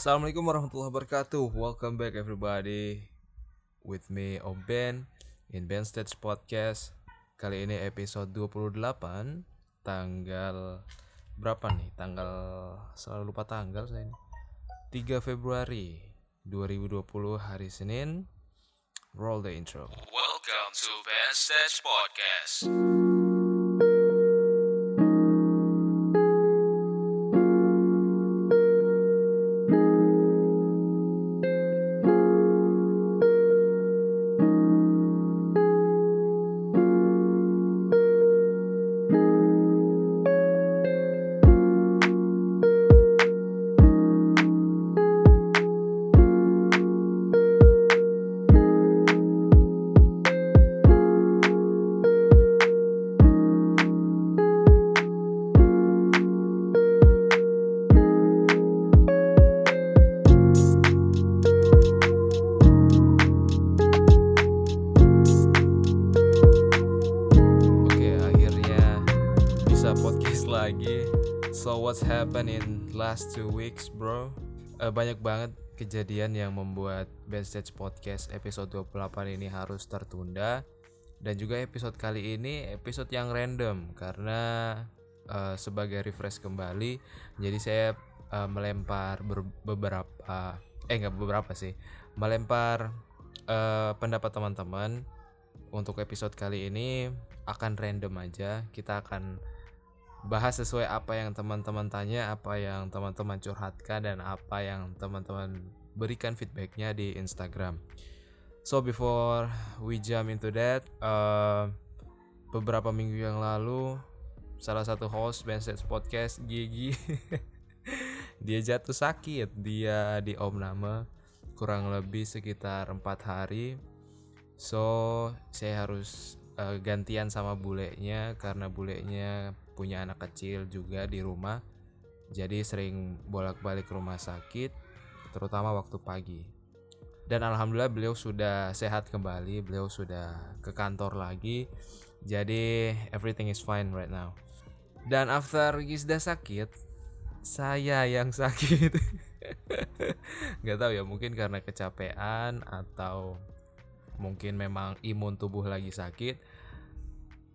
Assalamualaikum warahmatullahi wabarakatuh. Welcome back everybody with me Om Ben in Ben Stage Podcast. Kali ini episode 28 tanggal berapa nih? Tanggal selalu lupa tanggal saya ini. 3 Februari 2020 hari Senin. Roll the intro. Welcome to Ben Stage Podcast. What's happened in last two weeks, bro? Eh, banyak banget kejadian yang membuat Backstage Podcast episode 28 ini harus tertunda dan juga episode kali ini episode yang random karena eh, sebagai refresh kembali jadi saya eh, melempar ber- beberapa eh nggak beberapa sih melempar eh, pendapat teman-teman untuk episode kali ini akan random aja. Kita akan bahas sesuai apa yang teman-teman tanya, apa yang teman-teman curhatkan dan apa yang teman-teman berikan feedbacknya di Instagram. So before we jump into that, uh, beberapa minggu yang lalu salah satu host Benstead Podcast Gigi dia jatuh sakit, dia di Om Nama kurang lebih sekitar empat hari So saya harus eh, gantian sama bulenya karena bulenya punya anak kecil juga di rumah. Jadi sering bolak-balik rumah sakit terutama waktu pagi. Dan alhamdulillah beliau sudah sehat kembali, beliau sudah ke kantor lagi. Jadi everything is fine right now. Dan after Gisda sakit, saya yang sakit. Gak tahu ya, mungkin karena kecapean atau mungkin memang imun tubuh lagi sakit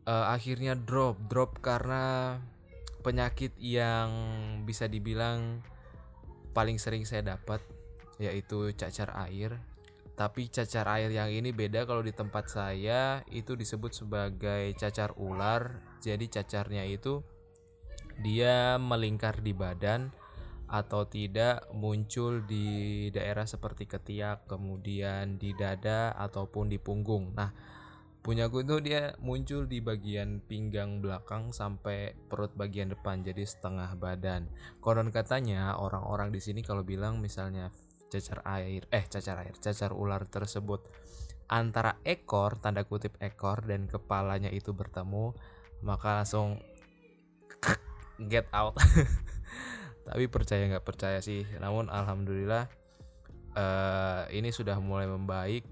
eh, akhirnya drop drop karena penyakit yang bisa dibilang paling sering saya dapat yaitu cacar air tapi cacar air yang ini beda kalau di tempat saya itu disebut sebagai cacar ular jadi cacarnya itu dia melingkar di badan atau tidak muncul di daerah seperti ketiak, kemudian di dada ataupun di punggung. Nah, punyaku itu dia muncul di bagian pinggang belakang sampai perut bagian depan, jadi setengah badan. Konon katanya orang-orang di sini kalau bilang misalnya cacar air, eh cacar air, cacar ular tersebut antara ekor tanda kutip ekor dan kepalanya itu bertemu, maka langsung get out. tapi percaya nggak percaya sih namun alhamdulillah eh ini sudah mulai membaik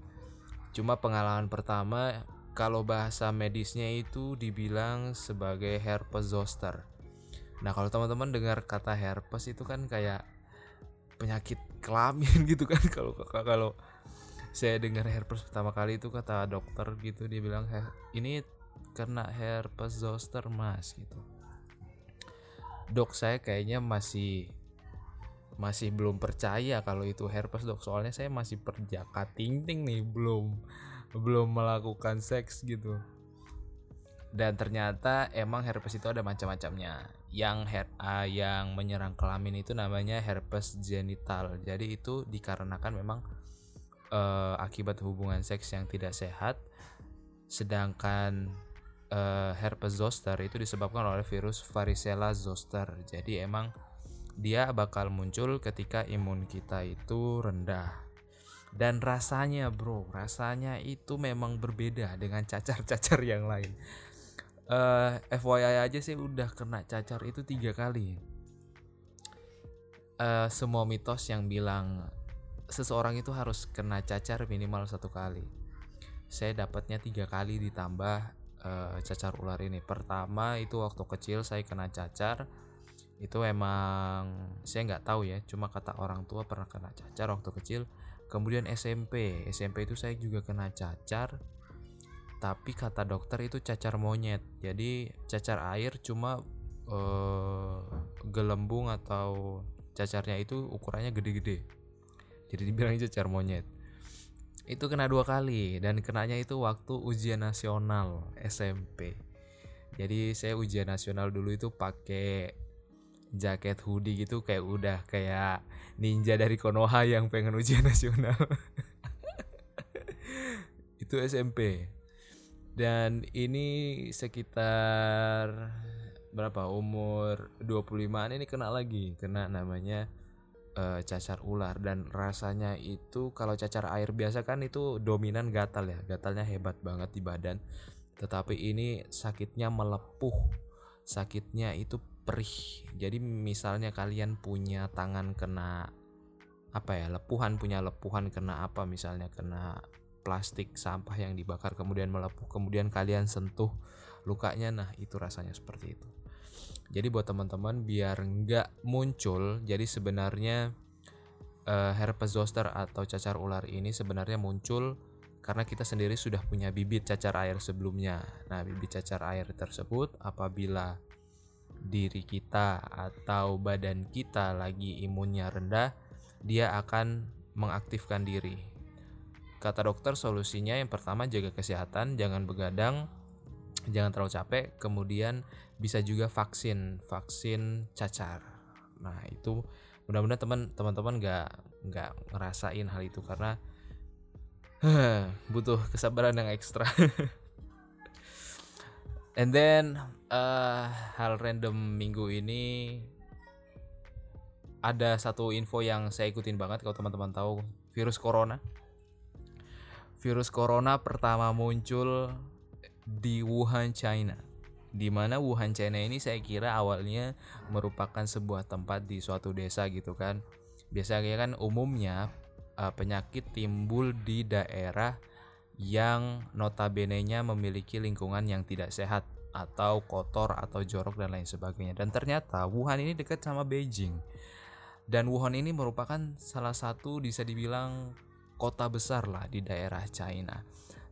cuma pengalaman pertama kalau bahasa medisnya itu dibilang sebagai herpes zoster. Nah kalau teman-teman dengar kata herpes itu kan kayak penyakit kelamin gitu kan. Kalau kalau saya dengar herpes pertama kali itu kata dokter gitu dia bilang "He- ini karena herpes zoster mas gitu. Dok saya kayaknya masih masih belum percaya kalau itu herpes dok. Soalnya saya masih perjaka ting-ting nih belum belum melakukan seks gitu dan ternyata emang herpes itu ada macam-macamnya yang her ah, yang menyerang kelamin itu namanya herpes genital jadi itu dikarenakan memang eh, akibat hubungan seks yang tidak sehat sedangkan eh, herpes zoster itu disebabkan oleh virus varicella zoster. Jadi emang dia bakal muncul ketika imun kita itu rendah. Dan rasanya bro, rasanya itu memang berbeda dengan cacar-cacar yang lain. Eh FYI aja sih udah kena cacar itu tiga kali. Eh semua mitos yang bilang seseorang itu harus kena cacar minimal satu kali. Saya dapatnya tiga kali ditambah eh, cacar ular ini. Pertama itu waktu kecil saya kena cacar. itu emang saya nggak tahu ya cuma kata orang tua pernah kena cacar waktu kecil kemudian SMP SMP itu saya juga kena cacar tapi kata dokter itu cacar monyet. Jadi cacar air cuma eh, gelembung atau cacarnya itu ukurannya gede-gede. Jadi dibilangnya cacar monyet. Itu kena dua kali dan kenanya itu waktu ujian nasional SMP jadi saya ujian nasional dulu itu pakai jaket hoodie gitu kayak udah kayak ninja dari Konoha yang pengen ujian nasional. Itu SMP dan ini sekitar berapa? Umur 25an ini kena lagi. Kena namanya eh, cacar ular. Dan rasanya itu kalau cacar air biasa kan itu dominan gatal ya. Gatalnya hebat banget di badan. Tetapi ini sakitnya melepuh. Sakitnya itu perih. Jadi misalnya kalian punya tangan kena apa ya lepuhan punya lepuhan kena apa misalnya kena plastik sampah yang dibakar kemudian melepuh kemudian kalian sentuh lukanya nah itu rasanya seperti itu. Jadi buat teman-teman biar nggak muncul jadi sebenarnya eh, herpes zoster atau cacar ular ini sebenarnya muncul karena kita sendiri sudah punya bibit cacar air sebelumnya. Nah bibit cacar air tersebut apabila diri kita atau badan kita lagi imunnya rendah dia akan mengaktifkan diri. Kata dokter solusinya yang pertama jaga kesehatan jangan begadang jangan terlalu capek kemudian bisa juga vaksin vaksin cacar. Nah itu mudah-mudahan teman teman-teman nggak nggak ngerasain hal itu karena butuh kesabaran yang ekstra. And then eh, hal random minggu ini ada satu info yang saya ikutin banget kalau teman-teman tahu virus corona virus corona pertama muncul di Wuhan, China. Di mana Wuhan, China ini saya kira awalnya merupakan sebuah tempat di suatu desa gitu kan. Biasanya kan umumnya eh, penyakit timbul di daerah yang notabene-nya memiliki lingkungan yang tidak sehat atau kotor atau jorok dan lain sebagainya. Dan ternyata Wuhan ini dekat sama Beijing. Dan Wuhan ini merupakan salah satu bisa dibilang kota besar lah di daerah China.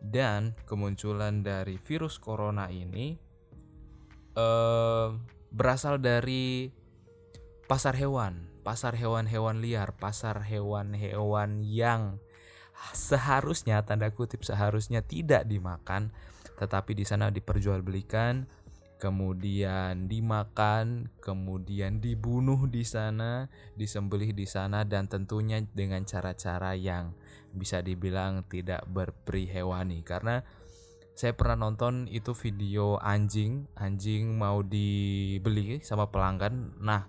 Dan kemunculan dari virus corona ini eh, berasal dari pasar hewan, pasar hewan-hewan liar, pasar hewan-hewan yang seharusnya tanda kutip seharusnya tidak dimakan, tetapi di sana diperjualbelikan, kemudian dimakan, kemudian dibunuh di sana, disembelih di sana dan tentunya dengan cara-cara yang bisa dibilang tidak berperi hewani karena saya pernah nonton itu video anjing, anjing mau dibeli sama pelanggan. Nah,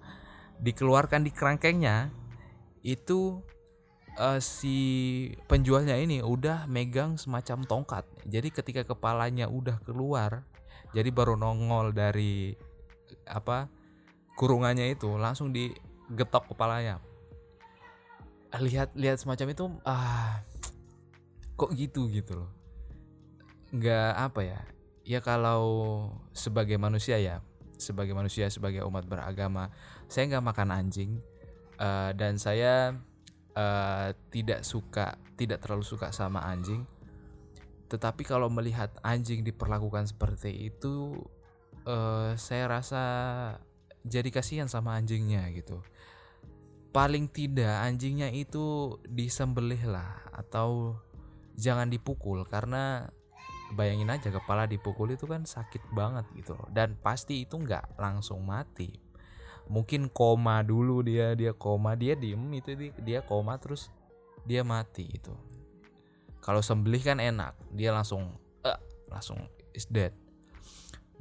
dikeluarkan di kerangkengnya itu eh, si penjualnya ini udah megang semacam tongkat. Jadi ketika kepalanya udah keluar, jadi baru nongol dari apa kurungannya itu langsung digetok kepalanya. Lihat lihat semacam itu ah kok gitu gitu loh. Nggak apa ya? Ya kalau sebagai manusia ya, sebagai manusia sebagai umat beragama, saya nggak makan anjing eh, dan saya eh, tidak suka tidak terlalu suka sama anjing. Tetapi kalau melihat anjing diperlakukan seperti itu eh, saya rasa jadi kasihan sama anjingnya gitu. Paling tidak anjingnya itu disembelih lah atau jangan dipukul karena bayangin aja kepala dipukul itu kan sakit banget gitu dan pasti itu nggak langsung mati mungkin koma dulu dia dia koma dia diem itu di- dia koma terus dia mati itu kalau sembelih kan enak dia langsung eh, langsung is dead.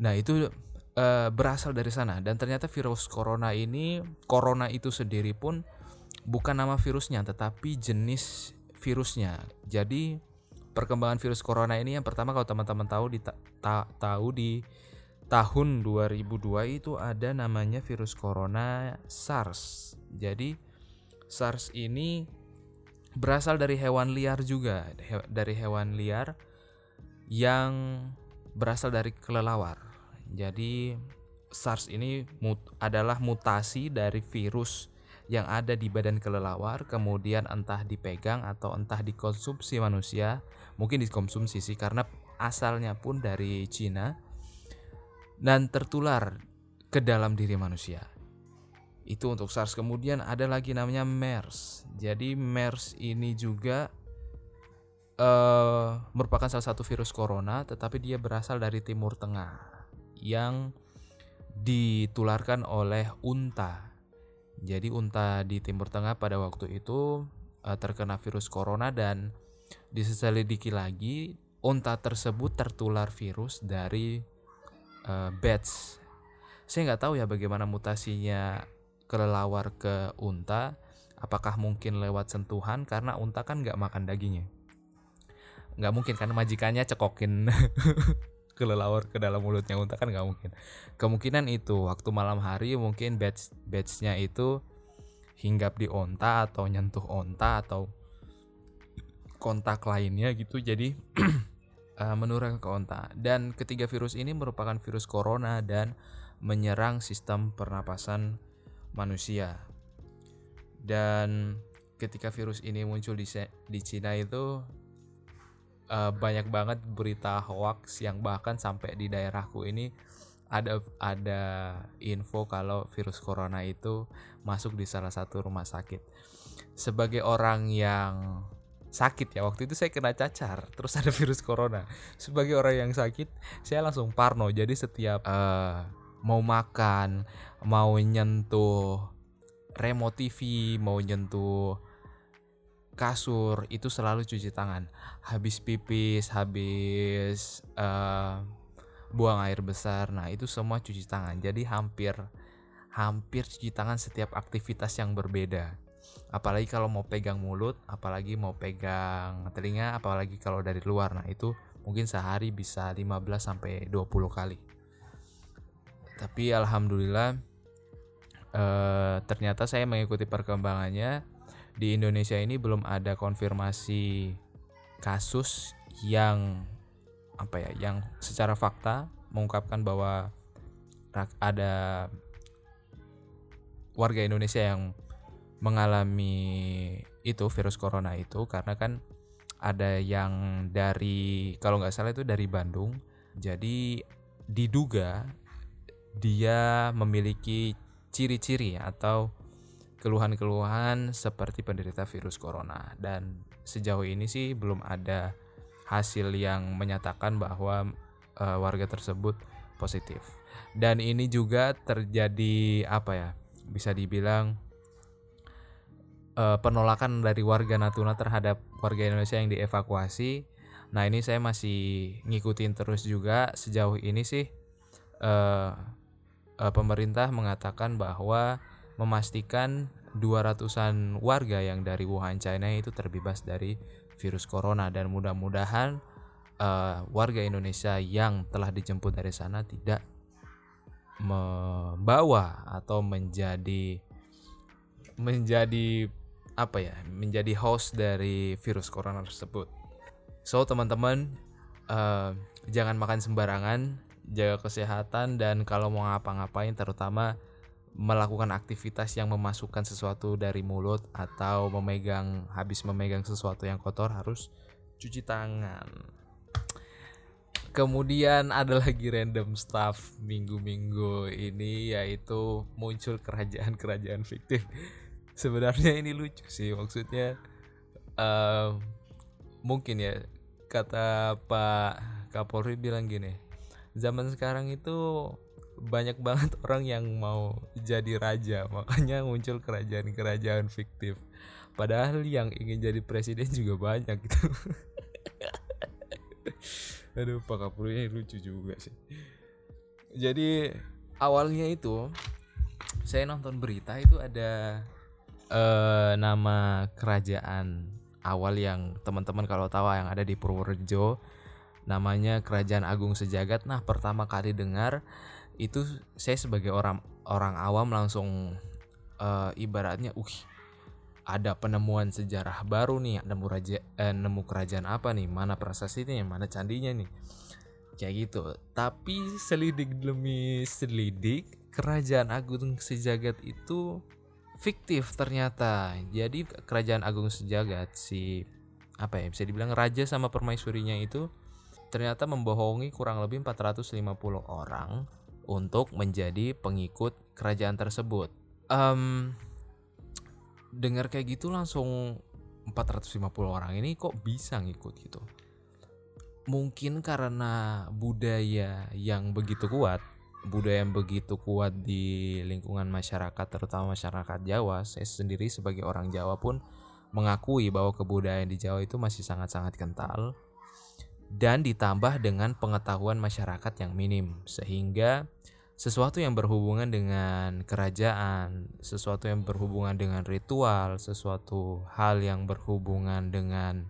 Nah itu eh, berasal dari sana dan ternyata virus corona ini corona itu sendiri pun bukan nama virusnya tetapi jenis virusnya. Jadi perkembangan virus corona ini yang pertama kalau teman-teman tahu di ta- ta- tahu di tahun 2002 itu ada namanya virus corona SARS. Jadi SARS ini berasal dari hewan liar juga, he- dari hewan liar yang berasal dari kelelawar. Jadi SARS ini mut- adalah mutasi dari virus yang ada di badan kelelawar kemudian entah dipegang atau entah dikonsumsi manusia mungkin dikonsumsi sih karena asalnya pun dari Cina dan tertular ke dalam diri manusia. Itu untuk SARS. Kemudian ada lagi namanya MERS. Jadi MERS ini juga eh merupakan salah satu virus corona tetapi dia berasal dari timur tengah yang ditularkan oleh unta. Jadi unta di Timur Tengah pada waktu itu uh, terkena virus corona dan diselidiki lagi unta tersebut tertular virus dari uh, bats. Saya nggak tahu ya bagaimana mutasinya kelelawar ke unta. Apakah mungkin lewat sentuhan karena unta kan nggak makan dagingnya. Nggak mungkin karena majikannya cekokin kelelawar ke dalam mulutnya unta kan nggak mungkin kemungkinan itu waktu malam hari mungkin batch batchnya itu hinggap di onta atau nyentuh onta atau kontak lainnya gitu jadi uh, menurun ke onta dan ketiga virus ini merupakan virus corona dan menyerang sistem pernapasan manusia dan ketika virus ini muncul di di Cina itu uh, banyak banget berita hoax yang bahkan sampai di daerahku ini ada ada info kalau virus corona itu masuk di salah satu rumah sakit. Sebagai orang yang sakit ya. Waktu itu saya kena cacar terus ada virus corona. Sebagai orang yang sakit saya langsung parno. Jadi setiap uh, mau makan mau nyentuh remote TV mau nyentuh kasur itu selalu cuci tangan. Habis pipis habis uh, buang air besar nah itu semua cuci tangan. Jadi hampir hampir cuci tangan setiap aktivitas yang berbeda apalagi kalau mau pegang mulut apalagi mau pegang telinga apalagi kalau dari luar. Nah itu mungkin sehari bisa 15 sampai 20 kali. Tapi alhamdulillah eh, ternyata saya mengikuti perkembangannya. Di Indonesia ini belum ada konfirmasi kasus yang apa ya yang secara fakta mengungkapkan bahwa ada warga Indonesia yang mengalami itu virus corona itu karena kan ada yang dari kalau nggak salah itu dari Bandung jadi diduga dia memiliki ciri-ciri atau keluhan-keluhan seperti penderita virus corona dan sejauh ini sih belum ada hasil yang menyatakan bahwa uh, warga tersebut positif. Dan ini juga terjadi apa ya? Bisa dibilang uh, penolakan dari warga Natuna terhadap warga Indonesia yang dievakuasi. Nah, ini saya masih ngikutin terus juga sejauh ini sih uh, uh, pemerintah mengatakan bahwa memastikan 200-an warga yang dari Wuhan China itu terbebas dari virus corona dan mudah-mudahan uh, warga Indonesia yang telah dijemput dari sana tidak membawa atau menjadi menjadi apa ya menjadi host dari virus corona tersebut. So teman-teman uh, jangan makan sembarangan, jaga kesehatan dan kalau mau ngapa-ngapain terutama melakukan aktivitas yang memasukkan sesuatu dari mulut atau memegang habis memegang sesuatu yang kotor harus cuci tangan. Kemudian ada lagi random stuff minggu-minggu ini yaitu muncul kerajaan-kerajaan fiktif. Sebenarnya ini lucu sih maksudnya uh, mungkin ya kata Pak Kapolri bilang gini zaman sekarang itu banyak banget orang yang mau jadi raja makanya muncul kerajaan-kerajaan fiktif. Padahal yang ingin jadi presiden juga banyak gitu. Aduh pak kapolri ini lucu juga sih. Jadi awalnya itu saya nonton berita itu ada uh, nama kerajaan awal yang teman-teman kalau tahu yang ada di Purworejo namanya Kerajaan Agung Sejagat. Nah, pertama kali dengar itu saya sebagai orang orang awam langsung uh, ibaratnya uh ada penemuan sejarah baru nih nemu raja eh, nemu kerajaan apa nih? Mana prasasti nih? Mana candinya nih? Kayak gitu. Tapi selidik demi selidik kerajaan agung sejagat itu fiktif ternyata jadi kerajaan agung sejagat si apa ya bisa dibilang raja sama permaisurinya itu ternyata membohongi kurang lebih 450 orang untuk menjadi pengikut kerajaan tersebut. Um, dengar kayak gitu langsung 450 orang ini kok bisa ngikut gitu. Mungkin karena budaya yang begitu kuat, budaya yang begitu kuat di lingkungan masyarakat terutama masyarakat Jawa. Saya sendiri sebagai orang Jawa pun mengakui bahwa kebudayaan di Jawa itu masih sangat-sangat kental dan ditambah dengan pengetahuan masyarakat yang minim sehingga sesuatu yang berhubungan dengan kerajaan, sesuatu yang berhubungan dengan ritual, sesuatu hal yang berhubungan dengan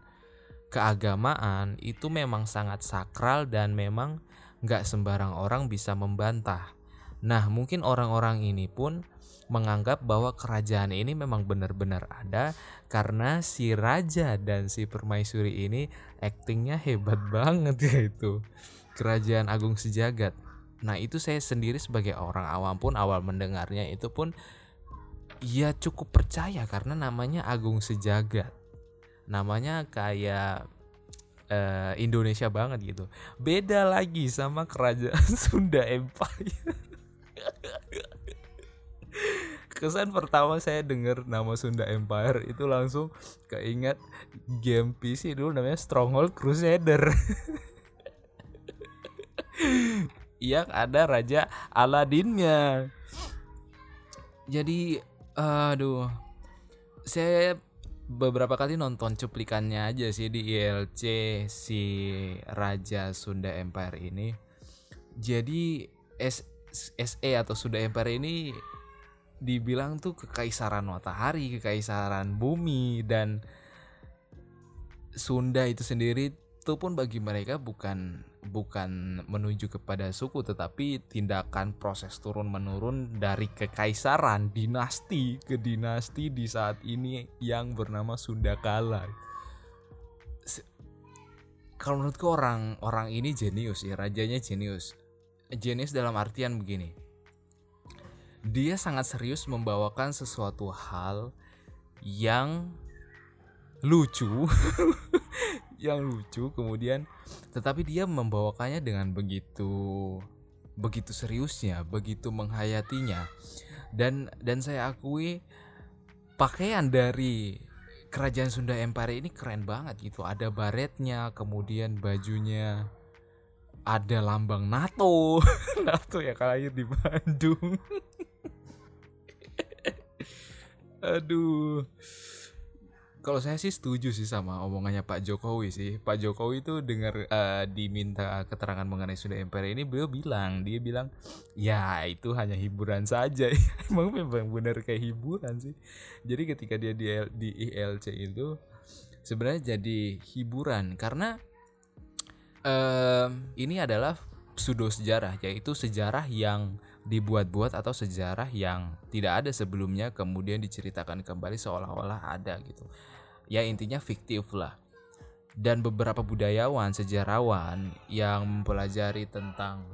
keagamaan itu memang sangat sakral dan memang nggak sembarang orang bisa membantah. Nah mungkin orang-orang ini pun menganggap bahwa kerajaan ini memang benar-benar ada karena si raja dan si permaisuri ini aktingnya hebat banget ya itu. Kerajaan agung sejagat. Nah itu saya sendiri sebagai orang awam pun awal mendengarnya itu pun ya cukup percaya karena namanya agung sejagat. Namanya kayak uh, Indonesia banget gitu beda lagi sama kerajaan Sunda Empire kesan pertama saya dengar nama Sunda Empire itu langsung keinget game PC dulu namanya Stronghold Crusader. Yang ada Raja Aladinnya. Jadi aduh saya beberapa kali nonton cuplikannya aja sih di ILC si Raja Sunda Empire ini. Jadi S SE atau Sunda Empire ini dibilang tuh kekaisaran matahari, kekaisaran bumi dan Sunda itu sendiri itu pun bagi mereka bukan bukan menuju kepada suku tetapi tindakan proses turun menurun dari kekaisaran dinasti ke dinasti di saat ini yang bernama Sunda Kala. Kalau menurutku orang orang ini jenius ya rajanya jenius. Jenius dalam artian begini dia sangat serius membawakan sesuatu hal yang lucu yang lucu kemudian. Tetapi dia membawakannya dengan begitu begitu seriusnya begitu menghayatinya. Dan dan saya akui pakaian dari kerajaan Sunda Empire ini keren banget gitu. Ada baretnya kemudian bajunya ada lambang NATO. NATO ya kalau di Bandung. Aduh. Kalau saya sih setuju sih sama omongannya Pak Jokowi sih. Pak Jokowi itu dengar uh, diminta keterangan mengenai Sunda Empire ini beliau bilang, dia bilang, "Ya, itu hanya hiburan saja." Emang memang benar kayak hiburan sih. Jadi ketika dia di di ILC itu sebenarnya jadi hiburan karena uh, ini adalah pseudo sejarah yaitu sejarah yang dibuat-buat atau sejarah yang tidak ada sebelumnya kemudian diceritakan kembali seolah-olah ada gitu. Ya intinya fiktif lah. Dan beberapa budayawan, sejarawan yang mempelajari tentang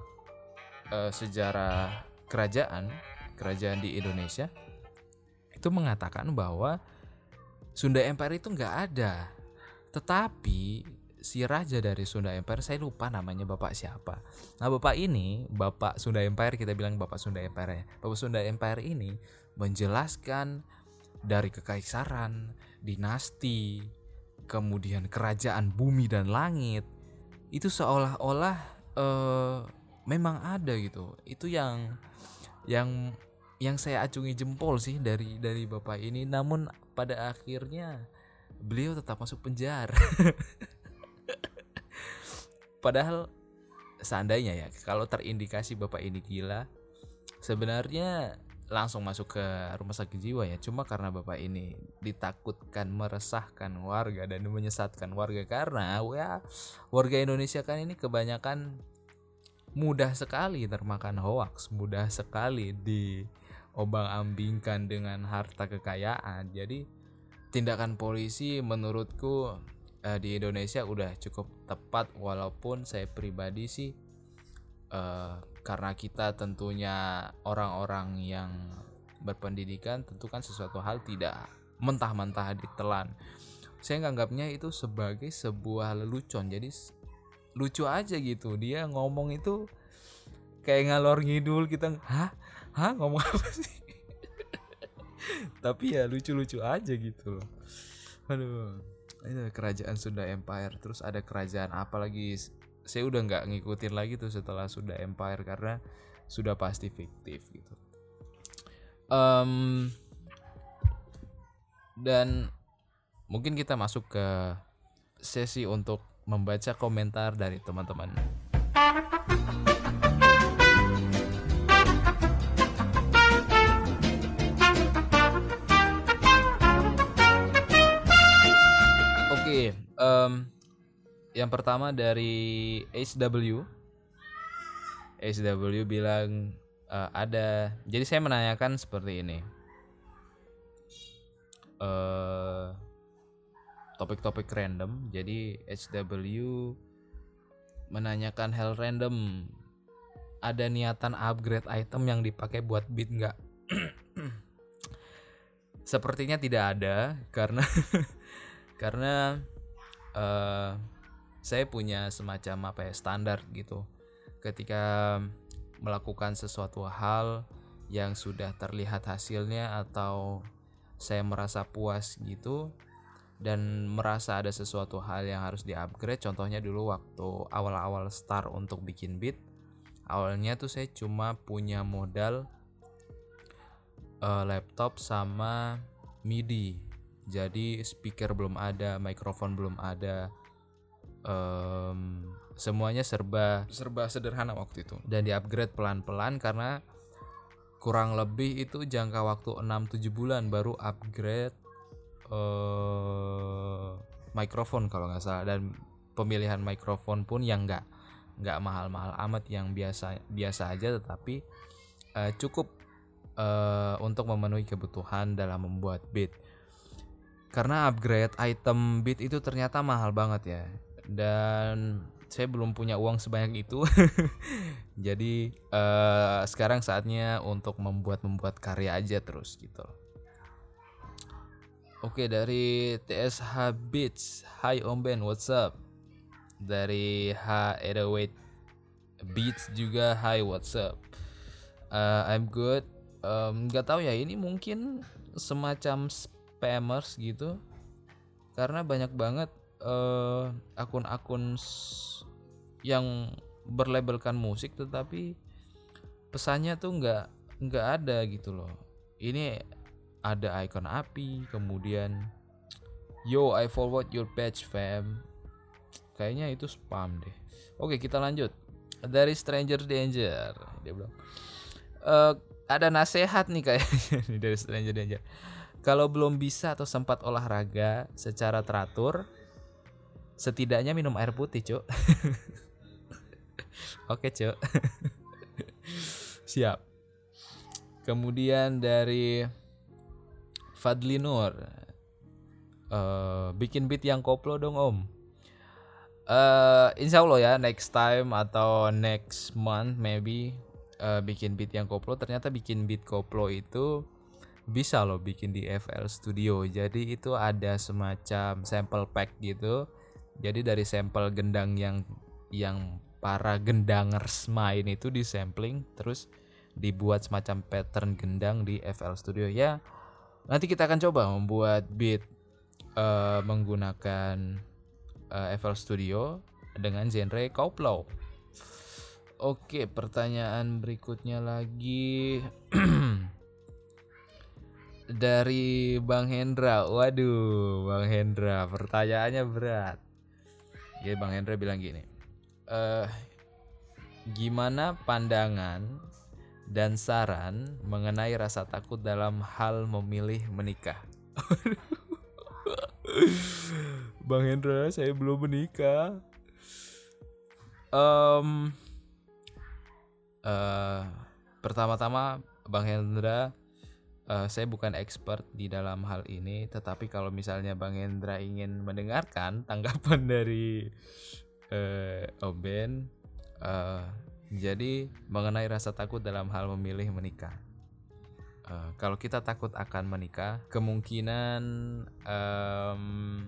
uh, sejarah kerajaan, kerajaan di Indonesia itu mengatakan bahwa Sunda Empire itu nggak ada. Tetapi si raja dari Sunda Empire saya lupa namanya bapak siapa. Nah bapak ini bapak Sunda Empire kita bilang bapak Sunda Empire ya. Bapak Sunda Empire ini menjelaskan dari kekaisaran dinasti kemudian kerajaan bumi dan langit itu seolah-olah uh, memang ada gitu. Itu yang yang yang saya acungi jempol sih dari dari bapak ini. Namun pada akhirnya beliau tetap masuk penjara Padahal seandainya ya kalau terindikasi bapak ini gila, sebenarnya langsung masuk ke rumah sakit jiwa ya. Cuma karena bapak ini ditakutkan meresahkan warga dan menyesatkan warga karena ya warga Indonesia kan ini kebanyakan mudah sekali termakan hoax, mudah sekali diobang-ambingkan dengan harta kekayaan. Jadi tindakan polisi menurutku uh, di Indonesia udah cukup tepat walaupun saya pribadi sih eh, karena kita tentunya orang-orang yang berpendidikan tentu kan sesuatu hal tidak mentah-mentah ditelan. Saya nganggapnya itu sebagai sebuah lelucon jadi lucu aja gitu. Dia ngomong itu kayak ngalor ngidul kita hah? Hah? Ngomong apa sih? Tapi ya lucu-lucu aja gitu loh. Aduh itu kerajaan Sunda Empire. Terus ada kerajaan apa lagi? Saya udah nggak ngikutin lagi tuh setelah Sunda Empire karena sudah pasti fiktif gitu. Em, dan mungkin kita masuk ke sesi untuk membaca komentar dari teman-teman Em, yang pertama dari HW. HW bilang eh, ada. Jadi saya menanyakan seperti ini. Eh, topik-topik random. Jadi HW menanyakan hal random. Ada niatan upgrade item yang dipakai buat beat nggak? Sepertinya tidak ada karena karena eh saya punya semacam apa ya standar gitu. Ketika melakukan sesuatu hal yang sudah terlihat hasilnya atau saya merasa puas gitu dan merasa ada sesuatu hal yang harus di-upgrade contohnya dulu waktu awal-awal start untuk bikin beat awalnya tuh saya cuma punya modal eh, laptop sama MIDI jadi speaker belum ada mikrofon belum ada. Em, semuanya serba serba sederhana waktu itu. dan di upgrade pelan-pelan karena kurang lebih itu jangka waktu 6-7 bulan baru upgrade eh mikrofon kalau nggak salah. Dan pemilihan mikrofon pun yang nggak nggak mahal-mahal amat yang biasa biasa aja tetapi eh, cukup eh, untuk memenuhi kebutuhan dalam membuat beat karena upgrade item beat itu ternyata mahal banget ya. Dan saya belum punya uang sebanyak itu. Jadi eh, sekarang saatnya untuk membuat membuat karya aja terus gitu. Oke dari TSH Beats. Hi Om Ben. What's up? Dari H808 Beats juga. Hi what's up? Uh, I'm good. Nggak tahu ya ini mungkin semacam spammers gitu. Karena banyak banget eh, akun-akun yang berlabelkan musik tetapi pesannya tuh nggak nggak ada gitu loh. Ini ada icon api kemudian yo I forward your page fam. Kayaknya itu spam deh. Oke kita lanjut. Dari Stranger Danger dia bilang. "Eh, ada nasehat nih kayaknya dari Stranger Danger kalau belum bisa atau sempat olahraga secara teratur setidaknya minum air putih cuk. Oke cuk. Siap. Kemudian dari Fadli Nur Eh, bikin beat yang koplo dong om. Eh insya Allah ya next time atau next month maybe eh, bikin beat yang koplo. Ternyata bikin beat koplo itu bisa loh bikin di FL Studio. Jadi itu ada semacam sample pack gitu. Jadi dari sampel gendang yang yang para gendangers main itu disampling terus dibuat semacam pattern gendang di FL Studio. Ya nanti kita akan coba membuat beat eh, menggunakan eh, FL Studio dengan genre koplo. Oke, pertanyaan berikutnya lagi dari Bang Hendra. Waduh, Bang Hendra, pertanyaannya berat. Jadi Bang Hendra bilang gini, eh gimana pandangan dan saran mengenai rasa takut dalam hal memilih menikah? Bang Hendra, saya belum menikah. Em, eh, pertama-tama Bang Hendra, eh, saya bukan expert di dalam hal ini, tetapi kalau misalnya Bang Hendra ingin mendengarkan tanggapan dari eh, Om Ben, eh, Jadi mengenai rasa takut dalam hal memilih menikah. Uh, kalau kita takut akan menikah, kemungkinan um,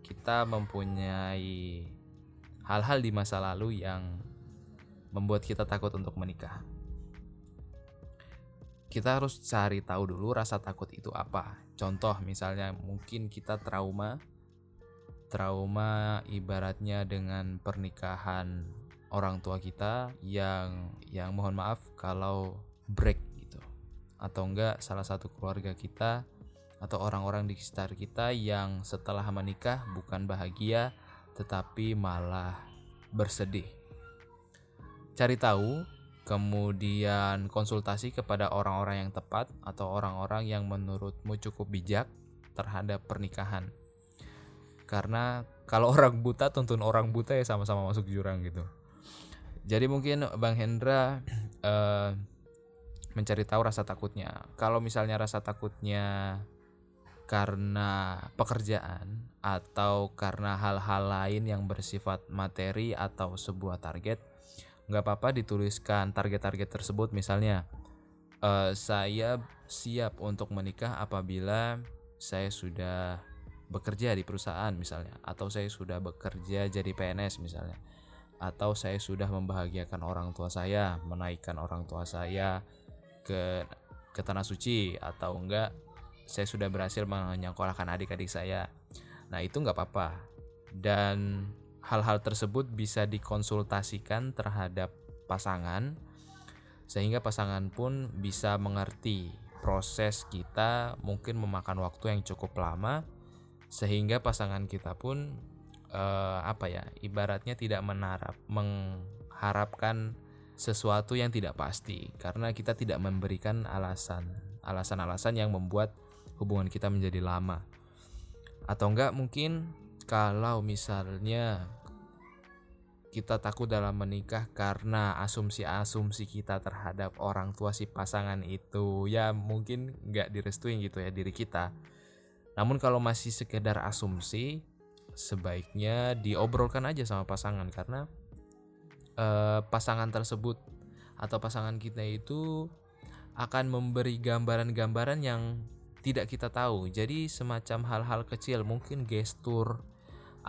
kita mempunyai hal-hal di masa lalu yang membuat kita takut untuk menikah. Kita harus cari tahu dulu rasa takut itu apa. Contoh misalnya mungkin kita trauma trauma ibaratnya dengan pernikahan orang tua kita yang yang mohon maaf kalau break gitu. Atau enggak salah satu keluarga kita atau orang-orang di sekitar kita yang setelah menikah bukan bahagia tetapi malah bersedih cari tahu, kemudian konsultasi kepada orang-orang yang tepat atau orang-orang yang menurutmu cukup bijak terhadap pernikahan. Karena kalau orang buta tuntun orang buta ya sama-sama masuk jurang gitu. Jadi mungkin Bang Hendra uh, mencari tahu rasa takutnya. Kalau misalnya rasa takutnya karena pekerjaan atau karena hal-hal lain yang bersifat materi atau sebuah target, nggak apa-apa dituliskan target-target tersebut. Misalnya uh, saya siap untuk menikah apabila saya sudah bekerja di perusahaan misalnya. Atau saya sudah bekerja jadi PNS misalnya. Atau saya sudah membahagiakan orang tua saya menaikkan orang tua saya ke ke tanah suci atau enggak saya sudah berhasil menyekolahkan adik-adik saya. Nah itu nggak apa-apa. Dan hal-hal tersebut bisa dikonsultasikan terhadap pasangan sehingga pasangan pun bisa mengerti proses kita mungkin memakan waktu yang cukup lama sehingga pasangan kita pun eh, apa ya ibaratnya tidak menarap mengharapkan sesuatu yang tidak pasti karena kita tidak memberikan alasan alasan-alasan yang membuat hubungan kita menjadi lama. Atau enggak mungkin kalau misalnya kita takut dalam menikah karena asumsi-asumsi kita terhadap orang tua si pasangan itu ya mungkin nggak direstui gitu ya diri kita. Namun kalau masih sekedar asumsi, sebaiknya diobrolkan aja sama pasangan karena eh, pasangan tersebut atau pasangan kita itu akan memberi gambaran-gambaran yang tidak kita tahu. Jadi semacam hal-hal kecil, mungkin gestur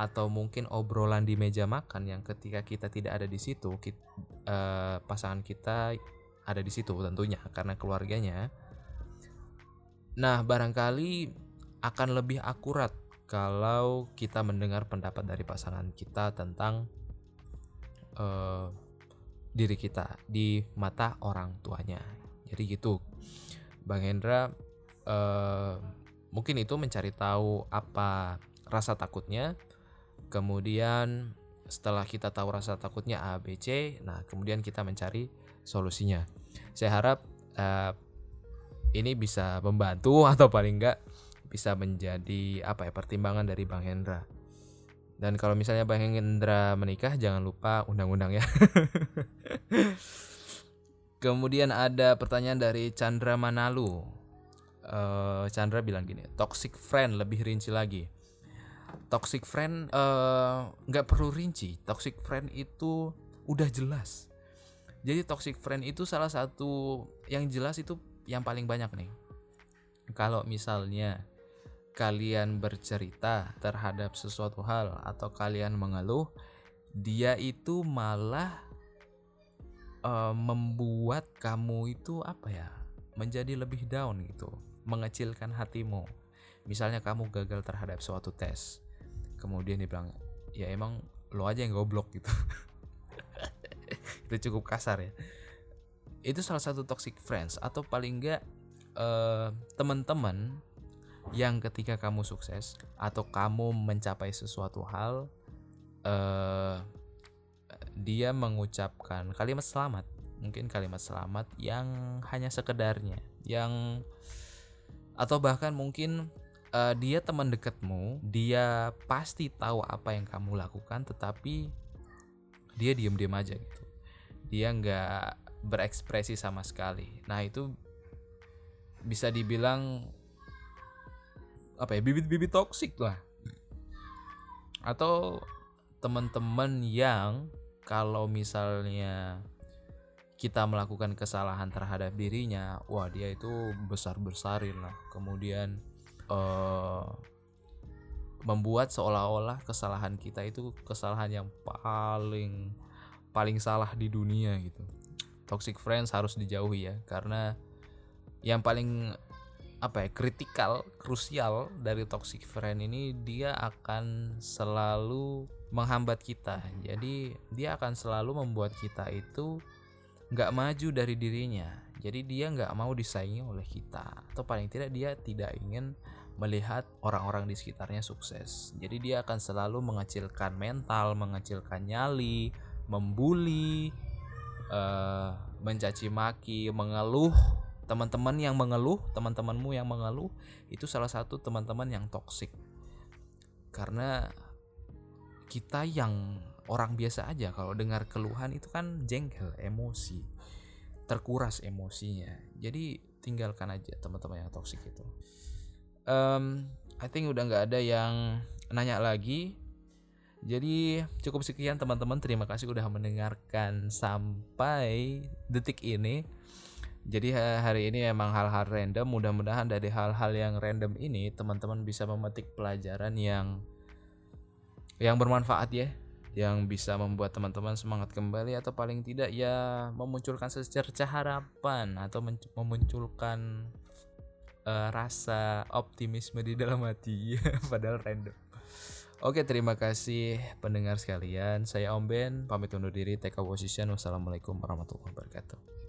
atau mungkin obrolan di meja makan yang ketika kita tidak ada di situ, kita, uh, eh, pasangan kita ada di situ tentunya karena keluarganya. Nah, barangkali akan lebih akurat kalau kita mendengar pendapat dari pasangan kita tentang uh, diri kita di mata orang tuanya. Jadi gitu, Bang Hendra uh, mungkin itu mencari tahu apa rasa takutnya kemudian setelah kita tahu rasa takutnya A B C nah kemudian kita mencari solusinya. Saya harap uh, ini bisa membantu atau paling enggak bisa menjadi apa ya pertimbangan dari Bang Hendra. Dan kalau misalnya Bang Hendra menikah jangan lupa undang-undang ya. Kemudian ada pertanyaan dari Chandra Manalu. Uh, Chandra bilang gini toxic friend lebih rinci lagi toxic friend eh, nggak uh, perlu rinci. Toxic friend itu udah jelas. Jadi toxic friend itu salah satu yang jelas itu yang paling banyak nih. Kalau misalnya kalian bercerita terhadap sesuatu hal atau kalian mengeluh dia itu malah uh, membuat kamu itu apa ya menjadi lebih down gitu mengecilkan hatimu misalnya kamu gagal terhadap suatu tes kemudian dia bilang ya emang lo aja yang goblok gitu. Itu cukup kasar ya. Itu salah satu toxic friends atau paling enggak uh, teman-teman yang ketika kamu sukses atau kamu mencapai sesuatu hal uh, dia mengucapkan kalimat selamat. Mungkin kalimat selamat yang hanya sekedarnya yang atau bahkan mungkin uh, dia teman dekatmu, dia pasti tahu apa yang kamu lakukan, tetapi dia diem-diem aja gitu. Dia nggak berekspresi sama sekali. Nah itu bisa dibilang apa ya bibit-bibit toksik lah. Atau teman-teman yang kalau misalnya kita melakukan kesalahan terhadap dirinya, wah dia itu besar-besarin lah. Kemudian eh, membuat seolah-olah kesalahan kita itu kesalahan yang paling paling salah di dunia gitu. Toxic friends harus dijauhi ya karena yang paling apa ya kritikal krusial dari toxic friend ini dia akan selalu menghambat kita. Jadi dia akan selalu membuat kita itu nggak maju dari dirinya. Jadi dia nggak mau disaingi oleh kita. Atau paling tidak dia tidak ingin melihat orang-orang di sekitarnya sukses. Jadi dia akan selalu mengecilkan mental mengecilkan nyali membuli uh, mencaci maki mengeluh. Teman-teman yang mengeluh teman-temanmu yang mengeluh itu salah satu teman-teman yang toksik karena kita yang orang biasa aja kalau dengar keluhan itu kan jengkel emosi. Terkuras emosinya. Jadi tinggalkan aja teman-teman yang toksik itu um, I think udah nggak ada yang nanya lagi. Jadi cukup sekian teman-teman. Terima kasih udah mendengarkan sampai detik ini. Jadi hari ini emang hal-hal random. Mudah-mudahan dari hal-hal yang random ini teman-teman bisa memetik pelajaran yang yang bermanfaat ya. Yang bisa membuat teman-teman semangat kembali atau paling tidak ya memunculkan secerca harapan atau memunculkan uh, rasa optimisme di dalam hati padahal random. Oke terima kasih pendengar sekalian saya Om Ben pamit undur diri take a position wassalamualaikum warahmatullahi wabarakatuh.